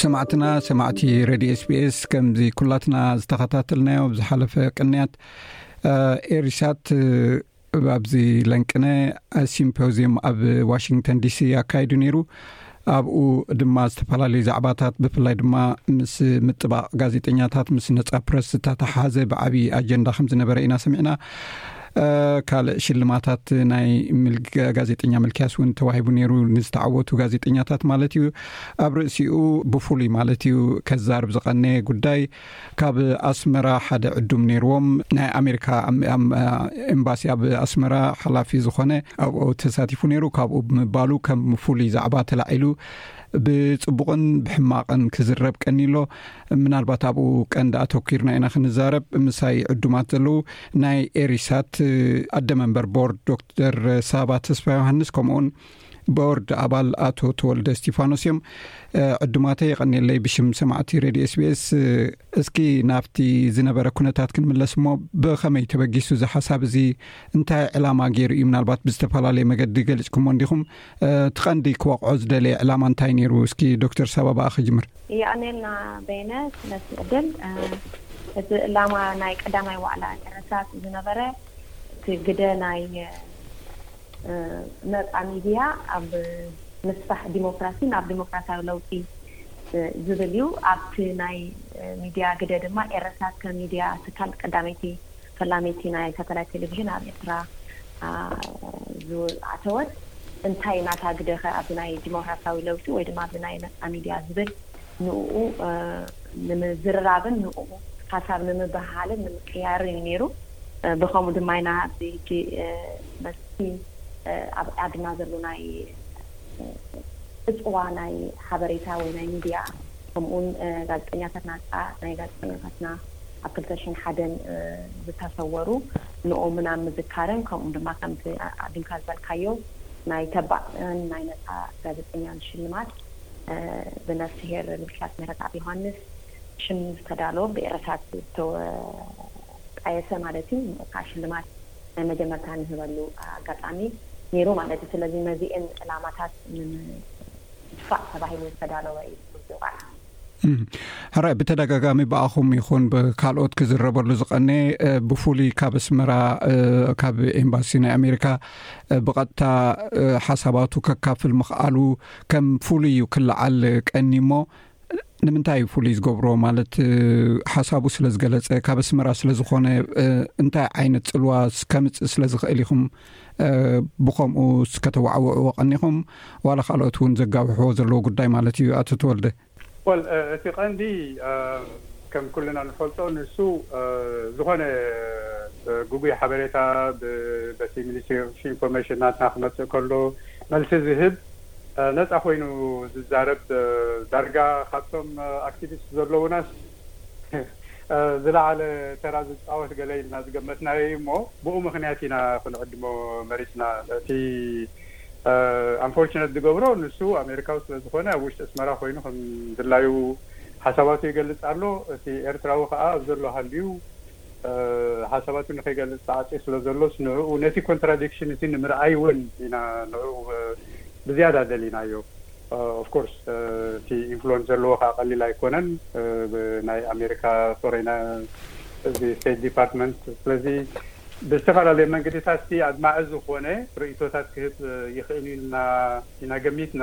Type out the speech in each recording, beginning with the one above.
ሰማዕትና ሰማዕቲ ረድዮ ስቢስ ከምዚ ኩላትና ዝተኸታተልናዮ ኣብዝሓለፈ ቅንያት ኤሪሳት ኣብዚ ለንቅነ ሲምፖዚም ኣብ ዋሽንግተን ዲሲ ኣካይዱ ነይሩ ኣብኡ ድማ ዝተፈላለዩ ዛዕባታት ብፍላይ ድማ ምስ ምጥባቕ ጋዜጠኛታት ምስ ነፃ ፕረስ ዝተተሓሓዘ ብዓብዪ ኣጀንዳ ከም ዝነበረ ኢና ሰሚዕና ካልእ ሽልማታት ናይ ጋዜጠኛ ምልክያስ እውን ተዋሂቡ ነይሩ ንዝተዓወቱ ጋዜጠኛታት ማለት እዩ ኣብ ርእሲኡ ብፍሉይ ማለት እዩ ከዛርብ ዝቐነየ ጉዳይ ካብ ኣስመራ ሓደ ዕዱም ነይርዎም ናይ ኣሜሪካ ኤምባሲ ኣብ ኣስመራ ሓላፊ ዝኾነ ኣብኡ ተሳቲፉ ነይሩ ካብኡ ብምባሉ ከም ፍሉይ ዛዕባ ተላዒሉ ብፅቡቕን ብሕማቕን ክዝረብ ቀኒሎ ምናልባት ኣብኡ ቀንዲ ኣተኪርና ኢና ክንዛረብ ምሳይ ዕዱማት ዘለዉ ናይ ኤሪሳት ኣደ መንበር ቦርድ ዶክተር ሳባ ተስፋ ዮሃንስ ከምኡውን ቦርድ ኣባል ኣቶ ተወልደ እስቲፋኖስ እዮም ዕዱማተ የቀኒየለይ ብሽም ሰማዕቲ ሬድዮ ስቤስ እስኪ ናብቲ ዝነበረ ኩነታት ክንምለስ እሞ ብከመይ ተበጊሱ እዚ ሓሳብ እዚ እንታይ ዕላማ ገይሩ እዩ ምናልባት ብዝተፈላለየ መገዲ ገሊፅኩሞ እንዲኹም ትቀንዲ ክወቕዖ ዝደለየ ዕላማ እንታይ ነይሩ እስኪ ዶክተር ሳባባኣ ክጅምር የቀኒልና በይነ ስለቲ ዕድል እቲ ዕላማ ናይ ቀዳማይ ዋዕላ ኤረትራ ዝነበረ እቲ ግደ ናይ ነፃ ሚድያ ኣብ ምስፋሕ ዲሞክራሲ ናብ ዲሞክራሲያዊ ለውጢ ዝብል እዩ። ኣብቲ ናይ ሚድያ ግደ ድማ ኤረሳት ከም ሚድያ ትካል ቀዳመይቲ ፈላመይቲ ናይ ሳተላይት ቴሌቪዥን ኣብ ኤርትራ ዝኣተወት እንታይ እዩ ናታ ግደኸ ኣብዚ ናይ ዲሞክራሲያዊ ለውጢ ወይ ድማ ኣብዚ ናይ ነፃ ሚድያ ዝብል ንኡ ንምዝርራብን ንኡ ሓሳብ ንምብህሃልን ንምቅያርን እዩ ነይሩ። ብኸምኡ ድማ ኢና ኣብዚ ሕጂ በቲ ኣብ ዓድና ዘሎ ናይ ዕጽዋ ናይ ሓበሬታ ወይ ናይ ሚድያ ከምኡ ውን ጋዜጠኛታት ናጻ ናይ ጋዜጠኛታትና ኣብ ክልተ ሽሕን ሓደን ዝተሰወሩ ንኦምን ኣብ ምዝካርን ከምኡ ውን ድማ ከምቲ ኣቀዲምካ ዝበልካዮ ናይ ተባዕን ናይ ነጻ ጋዜጠኛን ሽልማት ብነፍስሄር ምክያስ ምህረትኣብ ዮሃንስ ሽም ዝተዳሎ ብኤረሳት ዝተወ ጣየሰ ማለት እዩ ንኡ ካኣ ሽልማት ናይ መጀመርታ ንህበሉ ኣጋጣሚ ኔሩ ማለት እዩ ስለዚ ነዚኤን ዕላማታት ንምድፋእ ተባሂሉ ዝተዳለወ እዩ ዝብል ዞባና። ሕራይ ብተደጋጋሚ ብኣኹም ይኹን ብካልኦት ክዝረበሉ ዝቀነየ ብፍሉይ ካብ ኣስመራ ካብ ኤምባሲ ናይ ኣሜሪካ ብቐጥታ ሓሳባቱ ከካፍል ምኽኣሉ ከም ፍሉይ እዩ ክለዓል ቀኒ እሞ ንምንታይ እዩ ፍሉይ ዝገብሮ ማለት ሓሳቡ ስለ ዝገለፀ ካብ ኣስመራ ስለ ዝኾነ እንታይ ዓይነት ፅልዋ ከምፅእ ስለ ዝኽእል ኢኹም ብከምኡ ስከተዋዕውዕዎ ቀኒኹም ዋላ ካልኦት እውን ዘጋውሕዎ ዘለዎ ጉዳይ ማለት እዩ ኣቶ ተወልደ ወል እቲ ቀንዲ ከም ኩልና ንፈልጦ ንሱ ዝኾነ ጉጉይ ሓበሬታ በቲ ሚኒስትሪ ኢንፎርሜሽን ናትና ክመፅእ ከሎ መልሲ ዝህብ ነጻ ኮይኑ ዝዛረብ ዳርጋ ካብቶም ኣክቲቪስት ዘለዉናስ ዝለዓለ ተራ ዝጻወት ገለ ኢልና ዝገመትናዮ እዩ እሞ ብኡ ምኽንያት ኢና ክንዕድሞ መሪጽና እቲ ኣንፎርችነት ዝገብሮ ንሱ ኣሜሪካዊ ስለ ዝኾነ ኣብ ውሽጢ ኣስመራ ኮይኑ ከም ድላዩ ሓሳባቱ ይገልጽ ኣሎ እቲ ኤርትራዊ ከኣ ኣብ ዘሎ ሃልዩ ሓሳባቱ ንኺገልጽ ተዓጽዩ ስለ ዘሎስ ንዕኡ ነቲ ኮንትራዲክሽን እቲ ንምርኣይ እውን ኢና ንዕኡ ብዝያዳ ደሊናዮ። ኦፍ ኮርስ እቲ ኢንፍሉወንስ ዘለዎ ከኣ ቀሊል ኣይኮነን ብናይ ኣሜሪካ ፎሬን እዚ ስተይት ዲፓርትመንት ስለዚ ብዝተፈላለየ መንግድታት እቲ ኣድማዒ ዝኾነ ርእይቶታት ክህብ ይኽእል እዩ ኢልና ኢና ገሚትና።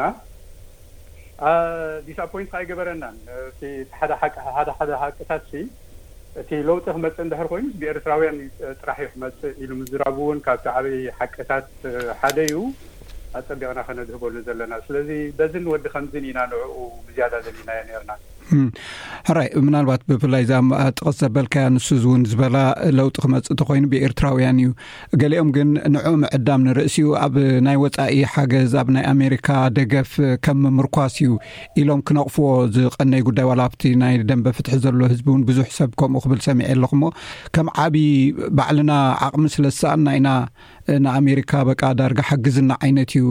ዲስኣፖይንት ከኣ ኣይገበረናን እቲ ሓደ ሓደ ሓደ ሃቅታት ሲ እቲ ለውጢ ክመጽእ እንድሕር ኮይኑስ ብኤርትራውያን እዩ ጥራሕ እዩ ክመጽእ ኢሉ ምዝራቡ ውን ካብቲ ዓቢ ሓቅታት ሓደ እዩ ኣጸቢቕና ከነድህበሉ ዘለና ስለዚ በዝን ወዲ ከምዝን ኢና ንዕኡ ብዝያዳ ደሊናዮ ኔርና። ሕራይ ምናልባት ብፍላይ እዛ ጥቕስ ዘበልካያ ንሱ እውን ዝበላ ለውጢ ክመፅእ ተኮይኑ ብኤርትራውያን እዩ ገሊኦም ግን ንዑ ምዕዳም ንርእሲኡ ኣብ ናይ ወፃኢ ሓገዝ ኣብ ናይ ኣሜሪካ ደገፍ ከም ምርኳስ እዩ ኢሎም ክነቕፍዎ ዝቀነይ ጉዳይ ዋላ ኣብቲ ናይ ደንበ ፍትሒ ዘሎ ህዝቢ እውን ብዙሕ ሰብ ከምኡ ክብል ሰሚዐ ኣለኹሞ ከም ዓብዪ ባዕልና ዓቕሚ ስለዝሰኣና ኢና ንኣሜሪካ በቃ ዳርጋ ሓግዝና ዓይነት እዩ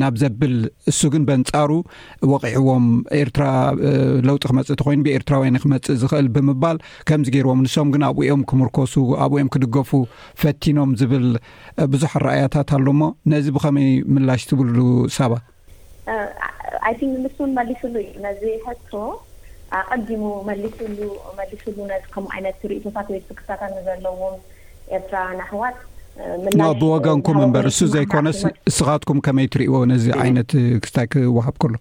ናብ ዘብል እሱ ግን በንጻሩ ወቂዕዎም ኤርትራ ለውጢ ክመፅእ ተኮይኑ ብኤርትራውያን ክመፅእ ዝኽእል ብምባል ከምዚ ገይርዎም ንሶም ግን ኣብኡ ኦም ክምርኮሱ ኣብኡ ኦም ክድገፉ ፈቲኖም ዝብል ብዙሕ ኣረኣያታት ኣሎሞ ነዚ ብኸመይ ምላሽ ትብሉ ሳባ ኣይ ቲንክ ንሱ ውን መሊሱሉ እዩ ነዚ ሕቶ ኣቀዲሙ መሊሱሉ መሊሱሉ ነዚ ከምኡ ዓይነት ርእቶታት ወይ ስክፍታታት ንዘለዎም ኤርትራውያን ኣሕዋት ምላሽ ብወገንኩም እምበር እሱ ዘይኮነስ እስኻትኩም ከመይ ትርእዎ ነዚ ዓይነት ክስታይ ክወሃብ ከሎ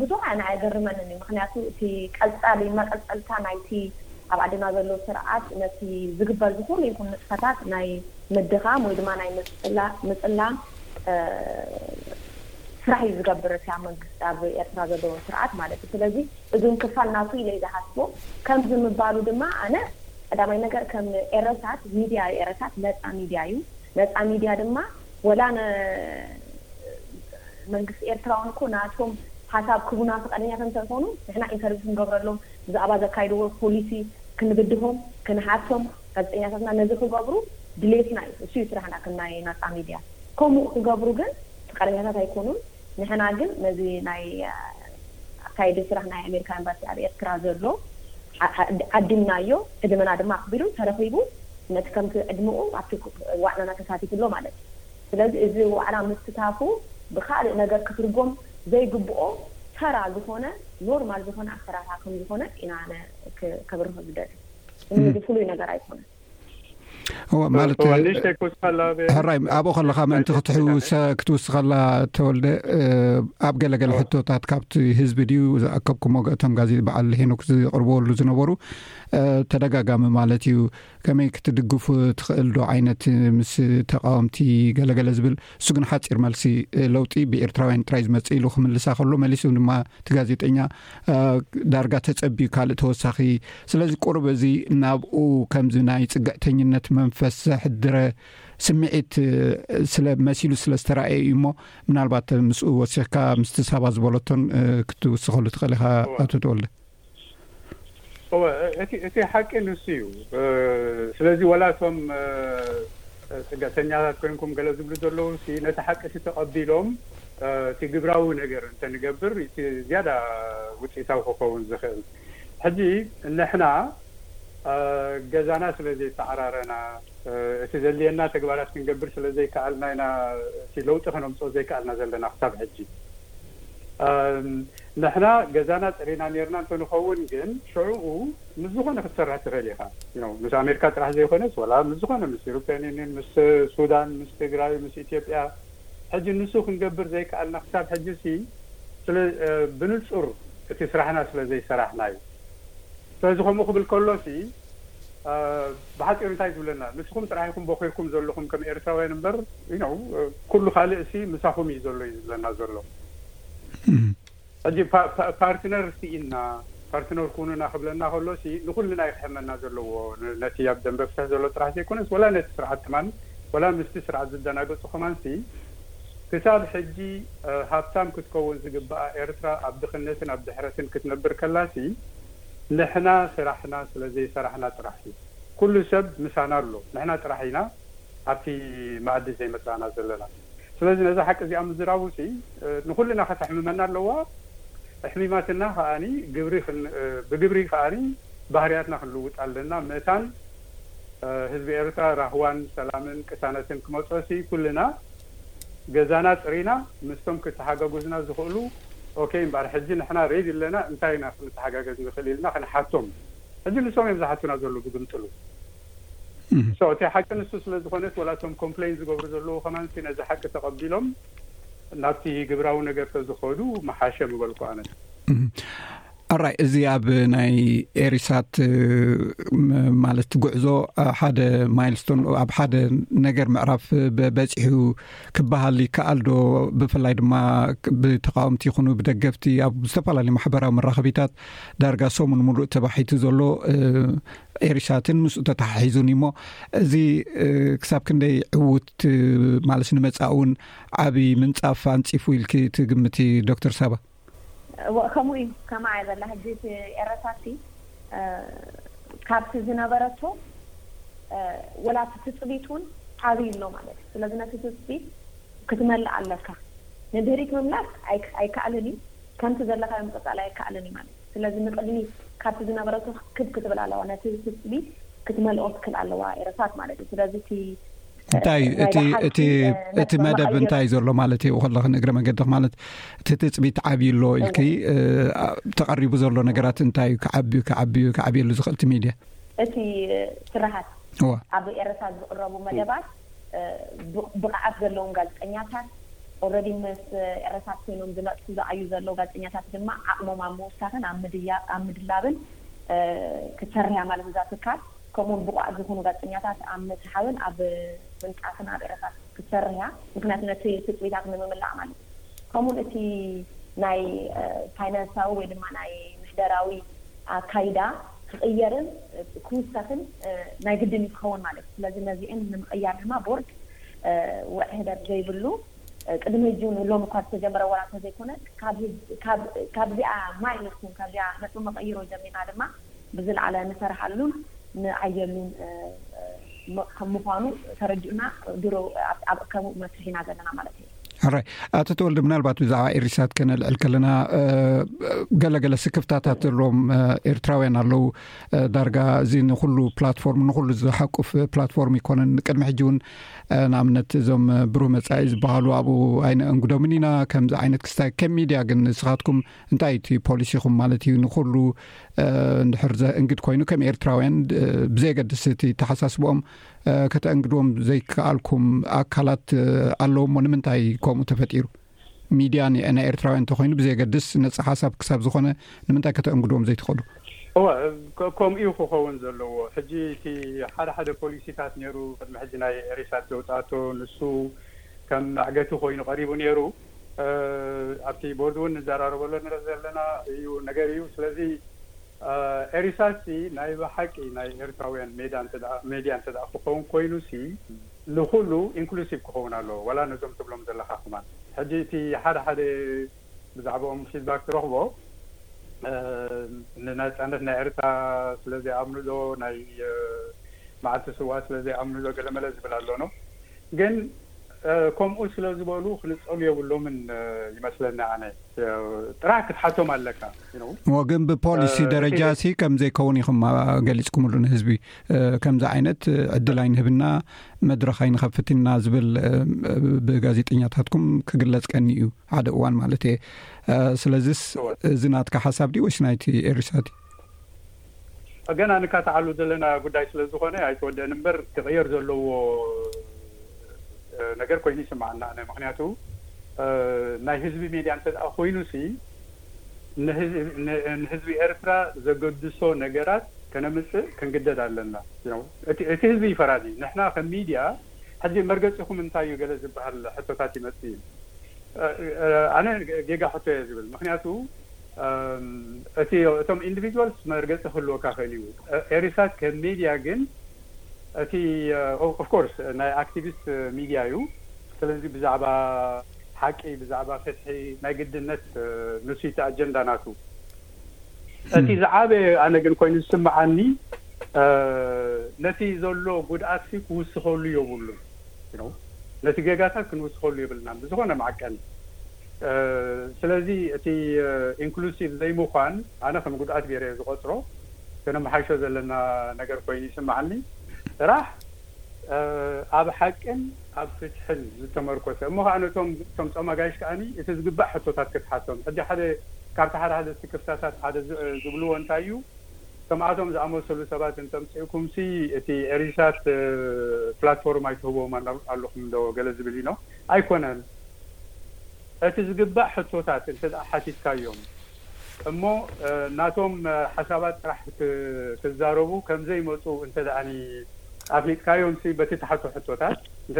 ብዙሕ ኣነ ኣይገርመንን እዩ ምክንያቱ እቲ ቀጻሊ መቀጸልታ ናይቲ ኣብ ዓድና ዘሎ ስርዓት ነቲ ዝግበር ዝኩሉ ይኹን ንጥፈታት ናይ ምድኻም ወይ ድማ ናይ ምጽላም ስራሕ እዩ ዝገብር እቲ ኣብ መንግስቲ ኣብ ኤርትራ ዘሎ ውን ስርዓት ማለት እዩ ስለዚ እዚ ውን ክፋል ናቱ ኢለ ዝሓስቦ ከምዚ ምባሉ ድማ ኣነ ቀዳማይ ነገር ከም ኤረሳት ሚድያ ኤረሳት ነጻ ሚድያ እዩ ነጻ ሚድያ ድማ ወላ ን መንግስቲ ኤርትራ ውን እኮ ናቶም ሓሳብ ክቡና ፍቃደኛታት እንተ ኮኑ ንሕና ኢንተርቪው ክንገብረሎም ብዛእባ ዘካይድዎ ፖሊሲ ክንብድሆም ክንሓቶም ጋዜጠኛታትና ነዚ ክገብሩ ድሌትና እዩ እሱ እዩ ስራሕና ከም ናይ ናጻ ሚድያ ኮሙኡ ክገብሩ ግን ፍቃደኛታት ኣይኮኑን ንሕና ግን ነዚ ናይ ኣካየዲ ስራሕ ናይ ኣሜሪካ ኤምባሲ ኣብ ኤርትራ ዘሎ ዓዲምናዮ ዕድመና ድማ ኣክቢሩ ተረኪቡ ነቲ ከምቲ ዕድሙኡ ኣብቲ ዋዕላና ተሳቲፉ ኣሎ ማለት እዩ ስለዚ እዚ ዋዕላ ምስታፉ ብካልእ ነገር ክትርጎም ዘይግብኦ ተራ ዝኮነ ኖርማል ዝኮነ ኣሰራርሓ ከም ዝኮነ ኢና ኣነ ከብርሆ ዝደሊ። እኒ ዝፍሉይ ነገር ኣይኮነን እወ ማለት ሕራይ ኣብኡ ከለካ ምእንቲ ክትውስኸላ ተወልደ ኣብ ገለገለ ሕቶታት ካብቲ ህዝቢ ድዩ ዝኣከብኩሞ ገእቶም ጋዜ በዓል ሄኖክ ዝቕርበሉ ዝነበሩ ተደጋጋሚ ማለት እዩ ከመይ ክትድግፉ ትኽእል ዶ ዓይነት ምስ ተቃወምቲ ገለገለ ዝብል እሱ ግን ሓፂር መልሲ ለውጢ ብኤርትራውያን ጥራይ ዝመፅእ ኢሉ ክምልሳ ከሎ መሊሱ ድማ እቲ ጋዜጠኛ ዳርጋ ተፀቢዩ ካልእ ተወሳኺ ስለዚ ቁርብ እዚ ናብኡ ከምዚ ናይ ፅግዕተኝነት መንፈስ ዘሕድረ ስምዒት ስለ መሲሉ ስለ ዝተረኣየ እዩ እሞ ምናልባት ምስኡ ወሲኽካ ምስቲ ሳባ ዝበለቶን ክትውስኸሉ ትኽእል ኢኻ ኣቶ ተወልደ እወ እቲ እቲ ሓቂ ንሱ እዩ እ፣ ስለዚ ወላ እቶም እ፣ ስደተኛታት ኮይንኩም ገለ ዝብሉ ዘለዉ ሲ ነቲ ሓቂ እቲ ተቐቢሎም እ፣ እቲ ግብራዊ ነገር እንተንገብር እቲ ዝያዳ ውጽኢታዊ ክኸውን ዝኽእል ሕጂ ንሕና እ፣ ገዛና ስለ ዘይተዓራረና እ፣ እቲ ዘድልየና ተግባራት ክንገብር ስለ ዘይከኣልና ኢና እቲ ለውጢ ከነምጽኦ ዘይከኣልና ዘለና ክሳብ ሕጂ እ፣ ንሕና ገዛና ጸሪና ኔርና እንተ ንኸውን ግን ሸዑኡ ምስ ዝኾነ ክትሰርሕ ትኽእል ኢኻ ን ምስ ኣሜርካ ጥራሕ ዘይኮነስ ወላ ምስ ዝኾነ ምስ ኢሩፕያን ዩኒን ምስ ሱዳን ምስ ትግራይ ምስ ኢትዮጵያ ሕጂ ንሱ ክንገብር ዘይከኣልና ክሳብ ሕጂሲ ስለ ብንጹር እቲ ስራሕና ስለ ዘይሰራሕና እዩ ስለዚ ከምኡ ክብል ከሎሲ ብሓጺሩ እንታይ ዝብለና ንስኹም ጥራሕ ኢኹም ቦኺርኩም ዘለኹም ከም ኤርትራውያን እምበር ኩሉ ካልእሲ ምሳኹም እዩ ዘሎ እዩ ዝብለና ዘሎ። ሕጂ ፓርትነር ስኢንና ፓርትነር ኩኑና ክብለና ከሎ ሲ ንኩልና እዩ ክሕመና ዘለዎ ነቲ ኣብ ደምበ ፍትሒ ዘሎ ጥራሕ ዘይኮነስ ወላ ነቲ ስርዓት ከማን ወላ ምስቲ ስርዓት ዝደናገጹ ከማን ሲ ክሳብ ሕጂ ሃብታም ክትከውን ዝግብኣ ኤርትራ ኣብ ድኽነትን ኣብ ድሕረትን ክትነብር ከላ ሲ ንሕና ስራሕና ስለ ዘይሰራሕና ጥራሕ እዩ ኩሉ ሰብ ምሳና ኣሎ ንሕና ጥራሕ ኢና ኣብቲ መኣዲ ዘይመጻእና ዘለና። ስለዚ ነዛ ሓቂ እዚኣ ምዝራቡሲ ንኹልና ከተሕምመና ኣለዋ። ኣሕሚማትና ከኣኒ ግብሪ ብግብሪ ከኣኒ ባህርያትና ክንልውጥ ኣለና። መታን ህዝቢ ኤርትራ ራህዋን ሰላምን ቅሳነትን ክመጾሲ ኩልና ገዛና ጽሪና ምስቶም ክተሓጋጉዝና ዝኽእሉ ኦከይ እምበኣር ሕጂ ንሕና ሬዲ ኣለና እንታይ ኢና ክንተሓጋገዝ ንኽእል ኢልና ክንሓቶም። ሕጂ ንሶም እዮም ዝሓቱና ዘለዉ ብግምጥሉ። so እቲ ሓቂ ንሱ ስለ ዝኾነት ወላ እቶም ኮምፕለይን ዝገብሩ ዘለዉ ከማንሲ ነዚ ሓቂ ተቐቢሎም ናብቲ ግብራዊ ነገር ተዝኸዱ ምሓሸ ምበልኩ ኣነስ። ኣራይ እዚ ኣብ ናይ ኤሪሳት ማለት ጉዕዞ ሓደ ማይልስቶን ኣብ ሓደ ነገር ምዕራፍ በፂሑ ክበሃል ይከኣል ዶ ብፍላይ ድማ ብተቃወምቲ ይኹኑ ብደገፍቲ ኣብ ዝተፈላለዩ ማሕበራዊ መራኸቢታት ዳርጋ ሰሙን ሙሉእ ተባሒቱ ዘሎ ኤሪሳትን ምስኡ ተተሓሒዙን እዩሞ እዚ ክሳብ ክንደይ ዕውት ማለት ንመፃእ እውን ዓብይ ምንፃፍ ኣንፂፉ ኢልኪ ትግምቲ ዶክተር ሳባ ከምኡ እዩ ከማ ዘላ ሕጂ እቲ ኤረሳቲ ካብቲ ዝነበረቶ ወላ እቲ ትፅቢት እውን ዓብይ ኣሎ ማለት እዩ ስለዚ ነቲ ትፅቢት ክትመልእ ኣለካ ንድህሪት ምምላስ ኣይከኣልን እዩ ከምቲ ዘለካዮ ምቅፃል ኣይከኣልን እዩ ማለት እዩ ስለዚ ንቅድሚት ካብቲ ዝነበረቶ ክብ ክትብል ኣለዋ ነቲ ህጽቢ ክትመልኦ ትክል ኣለዋ ኤረሳት ማለት እዩ ስለዚ እቲ እንታይ እቲ መደብ እንታይ እዩ ዘሎ ማለት እዩ ከለክ እግረ መገድክ ማለት እቲ ትፅቢት ዓብዩ ኣሎ ኢልክ ተቀሪቡ ዘሎ ነገራት እንታይ እዩ ክዓብ ክዓብ ክዓብየሉ ዝክእልቲ ሚድያ እቲ ስራሃት ኣብ ኤረሳት ዝቅረቡ መደባት ብቅዓት ዘለዎም ጋዜጠኛታት ኦረዲ ምስ ኤረሳት ኮይኖም ዝነጥፉ ዝኣዩ ዘለዉ ጋዜጠኛታት ድማ ዓቅሞም ኣብ ምውሳክን ኣብ ምድያብ ኣብ ምድላብን ክትሰርሕ እያ ማለት እዛ ትካል ከምኡ ውን ብቁዓት ዝኮኑ ጋዜጠኛታት ኣብ ምስሓብን ኣብ ምንጣፍን ኣብ ኤረሳት ክትሰርሕ እያ ምክንያቱ ነቲ ትጽቢታት ንምምላእ ማለት እዩ ከምኡ ውን እቲ ናይ ፋይናንሳዊ ወይ ድማ ናይ ምሕደራዊ ኣካይዳ ክቕየርን ክውሰኽን ናይ ግድን እዩ ክኸውን ማለት እዩ። ስለዚ ነዚኤን ንምቕያር ድማ ቦርድ ውዕህደት ዘይብሉ ቅድሚ ሕጂ እውን ሎሚ እኳ ዝተጀመረ ዋላ እንተዘይኮነ ካብዚኣ ማይ ንሱ ካብዚኣ ነጥቢ መቐይሮ ጀሚርና ድማ ብዝለዓለ ንሰርሓሉን ንዓየሉን ከም ምዃኑ ተረዲኡና ድሮ ኣብ ከምኡ መስርሕ ኢና ዘለና ማለት እዩ። ኣራይ ኣቶ ተወልደ ምናልባት ብዛዕባ ኤሪሳት ከነልዕል ከለና ገለገለ ስክፍታታት ዘለዎም ኤርትራውያን ኣለው ዳርጋ እዚ ንኩሉ ፕላትፎርም ንኩሉ ዝሓቁፍ ፕላትፎርም ይኮነን ቅድሚ ሕጂ እውን ንኣብነት እዞም ብሩህ መፃኢ ዝበሃሉ ኣብኡ ኣይነእንግዶምን ኢና ከምዚ ዓይነት ክስታይ ከም ሚድያ ግን ንስኻትኩም እንታይ እቲ ፖሊሲኹም ማለት እዩ ንኩሉ ንድሕር ዘእንግድ ኮይኑ ከም ኤርትራውያን ብዘየገድስ እቲ ተሓሳስብኦም ከተእንግድዎም ዘይከኣልኩም ኣካላት ኣለዉ እሞ ንምንታይ ከምኡ ተፈጢሩ ሚድያ ናይ ኤርትራውያን እንተኮይኑ ብዘየገድስ ነፃ ሓሳብ ክሳብ ዝኮነ ንምንታይ ከተእንግድዎም ዘይትክእሉ እወ ከምኡ እዩ ክኸውን ዘለዎ ሕጂ እቲ ሓደ ሓደ ፖሊሲታት ነይሩ ቅድሚ ሕጂ ናይ ኤሪሳት ዘውጽኣቶ ንሱ ከም መዕገቲ ኮይኑ ቀሪቡ ነይሩ ኣብቲ ቦርድ እውን ንዘራረበሉ ንረ ዘለና እዩ ነገር እዩ ስለዚ ኤሪሳትሲ ናይ ብሓቂ ናይ ኤርትራውያን ሜዳ እንተድኣ ሜድያ እንተድኣ ክኸውን ኮይኑሲ ንኹሉ ኢንክሉሲቭ ክኸውን ኣለዎ ዋላ ነዞም ትብሎም ዘለኻ ከማን ሕጂ እቲ ሓደ ሓደ ብዛዕብኦም ፊድባክ ትረኽቦ ንናጻነት ናይ ኤርትራ ስለ ዘይኣምኑዶ ናይ መዓልቲ ስውኣት ስለ ዘይኣምኑዶ ገለመለ ዝብል ኣሎኖ ግን ከምኡ ስለ ዝበሉ ክንጸሉ የብሎምን ይመስለኒ ኣነ ጥራህ ክትሓቶም ኣለካ ዩ። እዎ ግን ብፖሊሲ ደረጃ ሲ ከም ዘይከውን ኢኹም ገሊጽኩምሉ ንህዝቢ ከምዚ ዓይነት ዕድል ኣይንህብና መድረኽ ኣይንኸፍትና ዝብል ብጋዜጠኛታትኩም ክግለጽ ቀኒ እዩ ሓደ እዋን ማለት እየ ስለዚስ እዚ ናትካ ሓሳብ ዲ ወይስ ናይቲ ኤሪሳት ገና ንካትዓሉ ዘለና ጉዳይ ስለ ዝኾነ ኣይተወደኣን እምበር ክቕየር ዘለዎ ነገር ኮይኑ ይስምዓና ኣነ ምኽንያቱ ናይ ህዝቢ ሜድያ እንተ ኮይኑሲ ንህዝቢ ኤርትራ ዘገድሶ ነገራት ከነምጽእ ክንግደድ ኣለና እቲ ህዝቢ እዩ ፈራዲ ንሕና ከም ሚድያ ሕጂ መርገጺኹም እንታይ እዩ ገለ ዝበሃል ሕቶታት ይመጽእ እዩ ኣነ ጌጋ ሕቶ እየ ዝብል ምኽንያቱ እቲ እቶም ኢንዲቪጅዋልስ መርገፂ ክህልወካ ይኽእል እዩ። ኤሪሳት ከም ሚድያ ግን እቲ ኦፍ ኮርስ ናይ ኣክቲቪስት ሚድያ እዩ። ስለዚ ብዛዕባ ሓቂ ብዛዕባ ፍትሒ ናይ ግድነት ንሱ እዩ እቲ ኣጀንዳ ናቱ። እቲ ዝዓበየ ኣነ ግን ኮይኑ ዝስመዓኒ ነቲ ዘሎ ጉድኣትሲ ክውስኸሉ የብሉን። ነቲ ጌጋታት ክንውስኸሉ የብልናን ብዝኾነ መዐቀኒ። ስለዚ እቲ ኢንክሉሲቭ ዘይምዃን ኣነ ከም ጉድኣት ገይረ እየ ዝቖፅሮ። ከነመሓይሾ ዘለና ነገር ኮይኑ ይስመዓኒ። ስራሕ ኣብ ሓቅን ኣብ ፍትሕን ዝተመርኮሰ እሞ ከዓ ነቶም እቶም ፆም ኣጋይሽ ከዓ እቲ ዝግባእ ሕቶታት ክትሓቶም። ሕዚ ሓደ ካብቲ ሓደሓደስቲ ክፍታታት ሓደ ዝብልዎ እንታይ እዩ ከምኣቶም ዝኣመሰሉ ሰባት እንተምፂእኩምሲ እቲ ኤሪሳት ፕላትፎርም ኣይትህብዎም ኣለኹም ዶ ገለ ዝብል እዩ። ኣይኮነን እቲ ዝግባእ ሕቶታት እንተ ሓቲትካዮም እሞ ናቶም ሓሳባት ጥራሕ ክዛረቡ ከም ዘይመጹ እንተ ኣፍሊጥካዮምሲ በቲ ትሓቶ ሕቶታት እንተ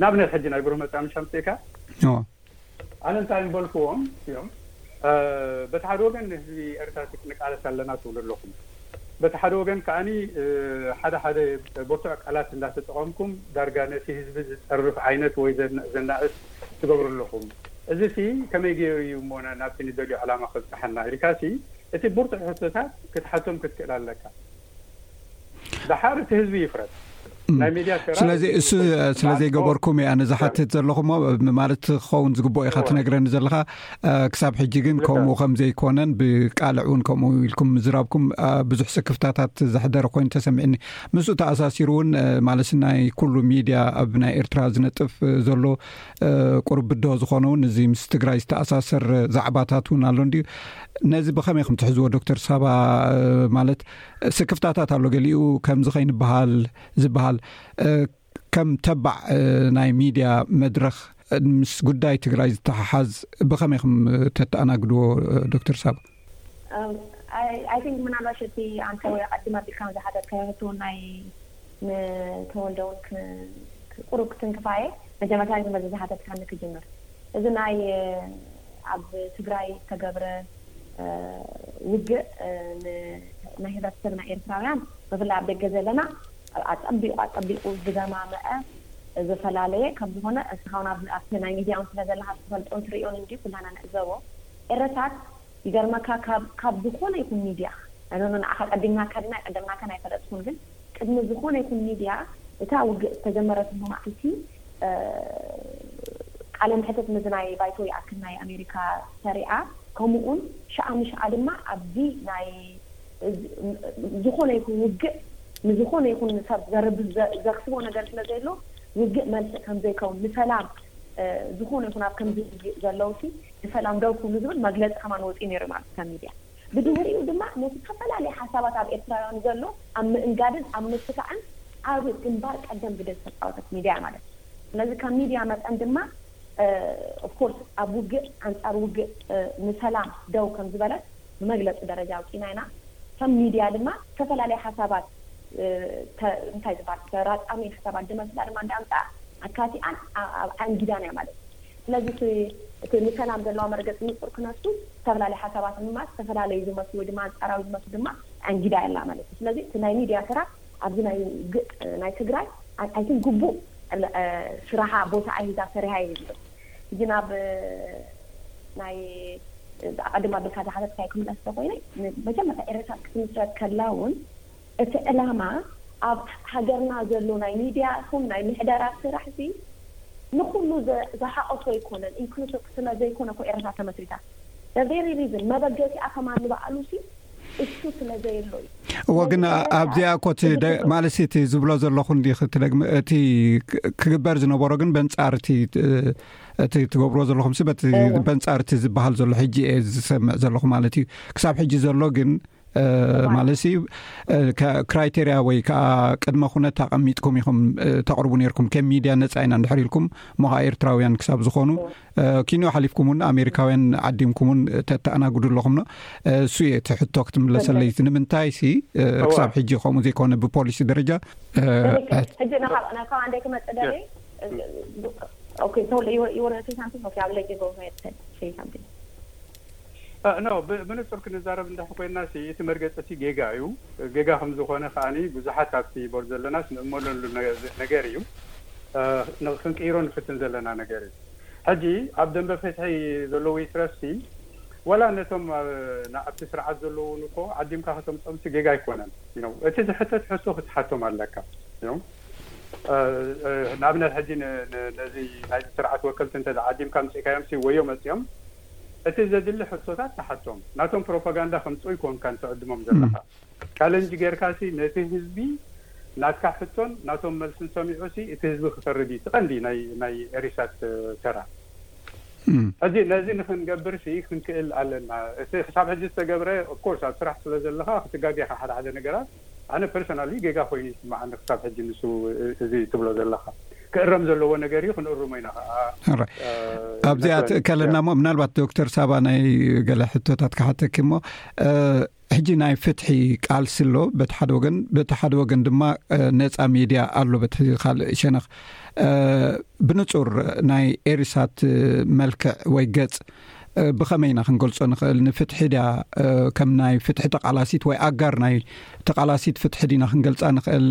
ንኣብነት ሕጂ ናይ ብሩህ መጻምሽ ኣምጺእካ ኣነ እንታይ ምበልክዎም ኢዮም በቲ ሓደ ወገን ንህዝቢ ኤርትራ ትክ ንቃለስ ኣለና ትብሉ ኣለኹም በቲ ሓደ ወገን ከኣ ሓደ ሓደ ብርቱዕ ቃላት እንዳተጠቐምኩም ዳርጋ ነቲ ህዝቢ ዝጸርፍ ዓይነት ወይ ዘናእስ ትገብሩ ኣለኹም እዚሲ ከመይ ጌሩ እዩ እሞ ናብቲ ንደልዮ ዕላማ ከብጽሓና ኢልካሲ እቲ ብርቱዕ ሕቶታት ክትሓቶም ክትክእል ኣለካ። ደሓር እቲ ህዝቢ ይፍረድ። ናይ ሚድያ ተራ ስለዚ እዚ እሱ ኮይኑ ስለ ንኣን ኦፍ ዘይገበርኩም እየ ኣነ ዛሓት ያን ዘለኹሞ ማለት ክኸውን ዝግብኦ ኢኻ እወ ትነግረኒ ዘለኻ እ ክሳብ ሕጂ ግን ልክዕ ከምኡ ከም ዘይኮነን ብቃልዕ እውን ከምኡ ኢልኩም ምዝራብኩም እ ብዙሕ ስክፍታታት ዘሕደረ ኮይኑ ተሰሚዕኒ ምስኡ ተኣሳሲሩ እውን እ ማለት ናይ ኩሉ ሚድያ ኣብ ናይ ኤርትራ ዝነጥፍ ዘሎ ቁርብዶ ዝኾነ እውን እዚ ምስ ትግራይ ዝተኣሳሰር ዛዕባታት እውን ኣሎ እንድዩ ነዚ ብኸመይ ከም ትሕዝዎ ዶክተር ሳባ ማለት ስክፍታታት ኣሎ ገሊኡ ከምዚ ከይንበሃል ዝበሃል ከም ተባዕ ናይ ሚድያ መድረኽ ምስ ጉዳይ ትግራይ ዝተሓሓዝ ብኸመይ ከም ተተኣናግድዎ ዶክተር ሳባ ኣይ ቲንክ ምናልባሽ እቲ ኣንተ ወይ ኣቀዲም ኣቢልካ ዝሓተትካዮ ሕቶ ናይ ን ተወልደ ውን ክ ቁሩብ ክትንክፋ እየ መጀመርታ ግን በዚ ዝሓተትካኒ ክጅምር እዚ ናይ ኣብ ትግራይ ዝተገብረ ውግእ ን ናይ ሕብረተሰብና ኤርትራውያን ብፍላይ ኣብ ደገ ዘለና ኣጸቢቁ ኣጸቢቁ ዝገማመዐ ዝፈላለየ ከም ዝኾነ እስኻ ውን ኣብ ኣብቲ ናይ ሚድያ ውን ስለ ዘለኻ ትፈልጦን ትርእዮን እንድዩ ኩላና ንዕዘቦ ኤረሳት ይገርመካ ካብ ካብ ዝኮነ ይኩን ሚድያ I don't know ንዓካ ቀዲምናካ ድና ኣይቀደምናካን ኣይፈለጥኩን ግን ቅድሚ ዝኮነ ይኩን ሚድያ እታ ውግእ ዝተጀመረትሉ ማዕልቲ ቃለ መሕትት ምስ ናይ ባይቶ ይኣክል ናይ ኣሜሪካ ሰሪዓ ከሙኡን ሽኣ ምሽኣ ድማ ኣብዚ ናይ ዝኮነ ይኩን ውግእ ንዝኮነ ይኩን ሰብ ዘርብህ ዘክስቦ ነገር ስለ ዘየሎ ውግእ መልሲ ከም ዘይከውን ንሰላም ዝኮነ ይኩን ኣብ ከምዚ ውግእ ዘለውሲ ንሰላም ደው ክብሉ ዝብል መግለጺ ከማን ወጺኡ ነይሩ ማለት እዩ ካብ ሚድያ። ብድህሪኡ ድማ ነቲ ዝተፈላለየ ሓሳባት ኣብ ኤርትራውያን ዘሎ ኣብ ምእንጋድን ኣብ ምትካእን ዓቢ ግንባር ቀደም ግደ ዝተጻወተት ሚድያ እያ ማለት እዩ። ስለዚ ከም ሚድያ መጠን ድማ of course ኣብ ውግእ ኣንጻር ውግእ ንሰላም ደው ከም ዝበለት ብመግለጺ ደረጃ ኣውጺእና ኢና። ከም ሚድያ ድማ ዝተፈላለየ ሓሳባት ተ እንታይ ዝበሃል ተራጻሚ ሓሳባት ድመስላ ድማ እንዳ ኣምጽኣ ኣካቲኣን ኣኣብ ኣእንጊዳን እያ ማለት እዩ። ስለዚ እቲ እቲ ንሰላም ዘለዋ መርገጺ ንጹር ክነሱ ዝተፈላለዩ ሓሳባት ምማት ዝተፈላለዩ ዝመስሉ ወይ ድማ ኣንጻራዊ ዝመስሉ ድማ ኣንጊዳ ኣላ ማለት እዩ። ስለዚ እቲ ናይ ሚድያ ስራ ኣብዚ ናይ ውግእ ናይ ትግራይ ኣይ ቲንክ ግቡእ ስራሓ ቦታ ኣይሂዛ ሰሪሃ እየ ዝብል። ሕጂ ናብ ናይ ኣቐድም ኣቢልካ ዝሓተትካዮ ክምለስ እንተኾይነ ንመጀመርታ ኤረትራ ክትምስረት ከላ እውን፣ እቲ ዕላማ ኣብ ሃገርና ዘሎ ናይ ሚድያ ይኹን ናይ ምሕደራ ስራሕ'ዚ ንኹሉ ዝሓቖፈ ኣይኮነን፣ ኢንክሉሲቭ ስለ ዘይኮነ እኮ ኤረትራ ተመስሪታ። The very reason መበገሲኣ ከማን ንባዕሉ'ሲ እሱ ስለ ዘየሎ እዩ። እወ ግን ስለዚ ኤረትራ ኣብዚኣ እኮ እቲ ደ- ብዝሕቶ ማለትሲ እቲ ዝብሎ ዘለኹ እንዲኺ እትደግሚ እቲ ክ- ክግበር ዝነበሮ ግን በንጻር እቲ እ፣ እቲ ትገብርዎ ዘለኹምሲ በቲ እወ በንጻር እቲ ዝበሃል ዘሎ ሕጂ እየ ዝሰምዕ ዘለኹ ማለት እዩ ክሳብ ሕጂ ዘሎ ግን ማለት ክራይቴርያ ወይ ከዓ ቅድመ ኩነት ኣቐሚጥኩም ኢኹም ተቕርቡ ነርኩም ከም ሚድያ ነፃ ኢና ንድሕር ኢልኩም ሞ ከዓ ኤርትራውያን ክሳብ ዝኾኑ ኪኖ ሓሊፍኩም ውን ኣሜሪካውያን ዓዲምኩም ውን ተተኣናግዱ ኣለኹም ዶ እሱ እየ እቲ ሕቶ ክትምለሰለይ ንምንታይ ሲ ክሳብ ሕጂ ከምኡ ዘይኮነ ብፖሊሲ ደረጃ ሕጂ ናካብ ኣንደይ ክመፅእ ደሊ ኦኬ ሶ ዩ ወር ሴይ ሳምቲንግ ኦኬ ኣይ ዊል ሌት ዩ ጎ ሄድ ሴይ ሳምቲንግ ኖእ፣ ብንጹር ክንዛረብ እንድሕር ኮይንናሲ እቲ መርገጺ እቲ ጌጋ እዩ። ጌጋ ከም ዝኾነ ከኣ ብዙሓት ኣብቲ ቦርድ ዘለናስ ንእመነሉ ነገር እዩ። ክንቅይሮ ንፍትን ዘለና ነገር እዩ። ሕጂ ኣብ ደምበ ፍትሒ ዘለዉ ይትረፍሲ ዋላ ነቶም ኣብቲ ስርዓት ዘለዉ እውን እኮ ዓዲምካ ከተምጽኦምሲ ጌጋ ኣይኮነን። እቲ ዝሕተት ሕቶ ክትሓቶም ኣለካ። ንኣብነት ሕጂ ነዚ ናይዚ ስርዓት ወከልቲ እንተ ዓዲምካ ኣምጺእካዮምሲ ወዮ መጺኦም። እቲ ዘድሊ ሕቶታት ተሓቶም ናቶም ፕሮፓጋንዳ ከምጽኡይ ኮንካን ትዕድሞም ዘለኻ ቻለንጅ ጌርካሲ ነቲ ህዝቢ ናትካ ሕቶን ናቶም መልስን ሰሚዑሲ እቲ ህዝቢ ክፈርድ እዩ እቲ ቀንዲ ናይ ናይ ኤሪሳት ተራ ሕጂ ነዚ ንኽንገብርሲ ክንክእል ኣለና እቲ ክሳብ ሕጂ ዝተገብረ ኦፍኮርስ ኣብ ስራሕ ስለ ዘለኻ ክትጋገ ኢኻ ሓደ ሓደ ነገራት ኣነ ፐርሰናሊ ጌጋ ኮይኑ ይስምዓኒ ክሳብ ሕጂ ንሱ እዚ ትብሎ ዘለኻ ክእረም ዘለዎ ነገር እዩ ክንእርሞ ኢና ከኣ ኣብዚኣ ትእከለና እሞ ምናልባት ዶክተር ሳባ ናይ ገለ ሕቶታት ክሓተኪ እሞ ሕጂ ናይ ፍትሒ ቃልሲ ኣሎ በቲ ሓደ ወገን በቲ ሓደ ወገን ድማ ነፃ ሚድያ ኣሎ በቲ ካልእ ሸነኽ ብንፁር ናይ ኤሪሳት መልክዕ ወይ ገፅ ብኸመይ ኢና ክንገልጾ ንኽእል ንፍትሒ ድያ ከም ናይ ፍትሒ ተቓላሲት ወይ ኣጋር ናይ ተቓላሲት ፍትሒ ድና ክንገልጻ ንኽእል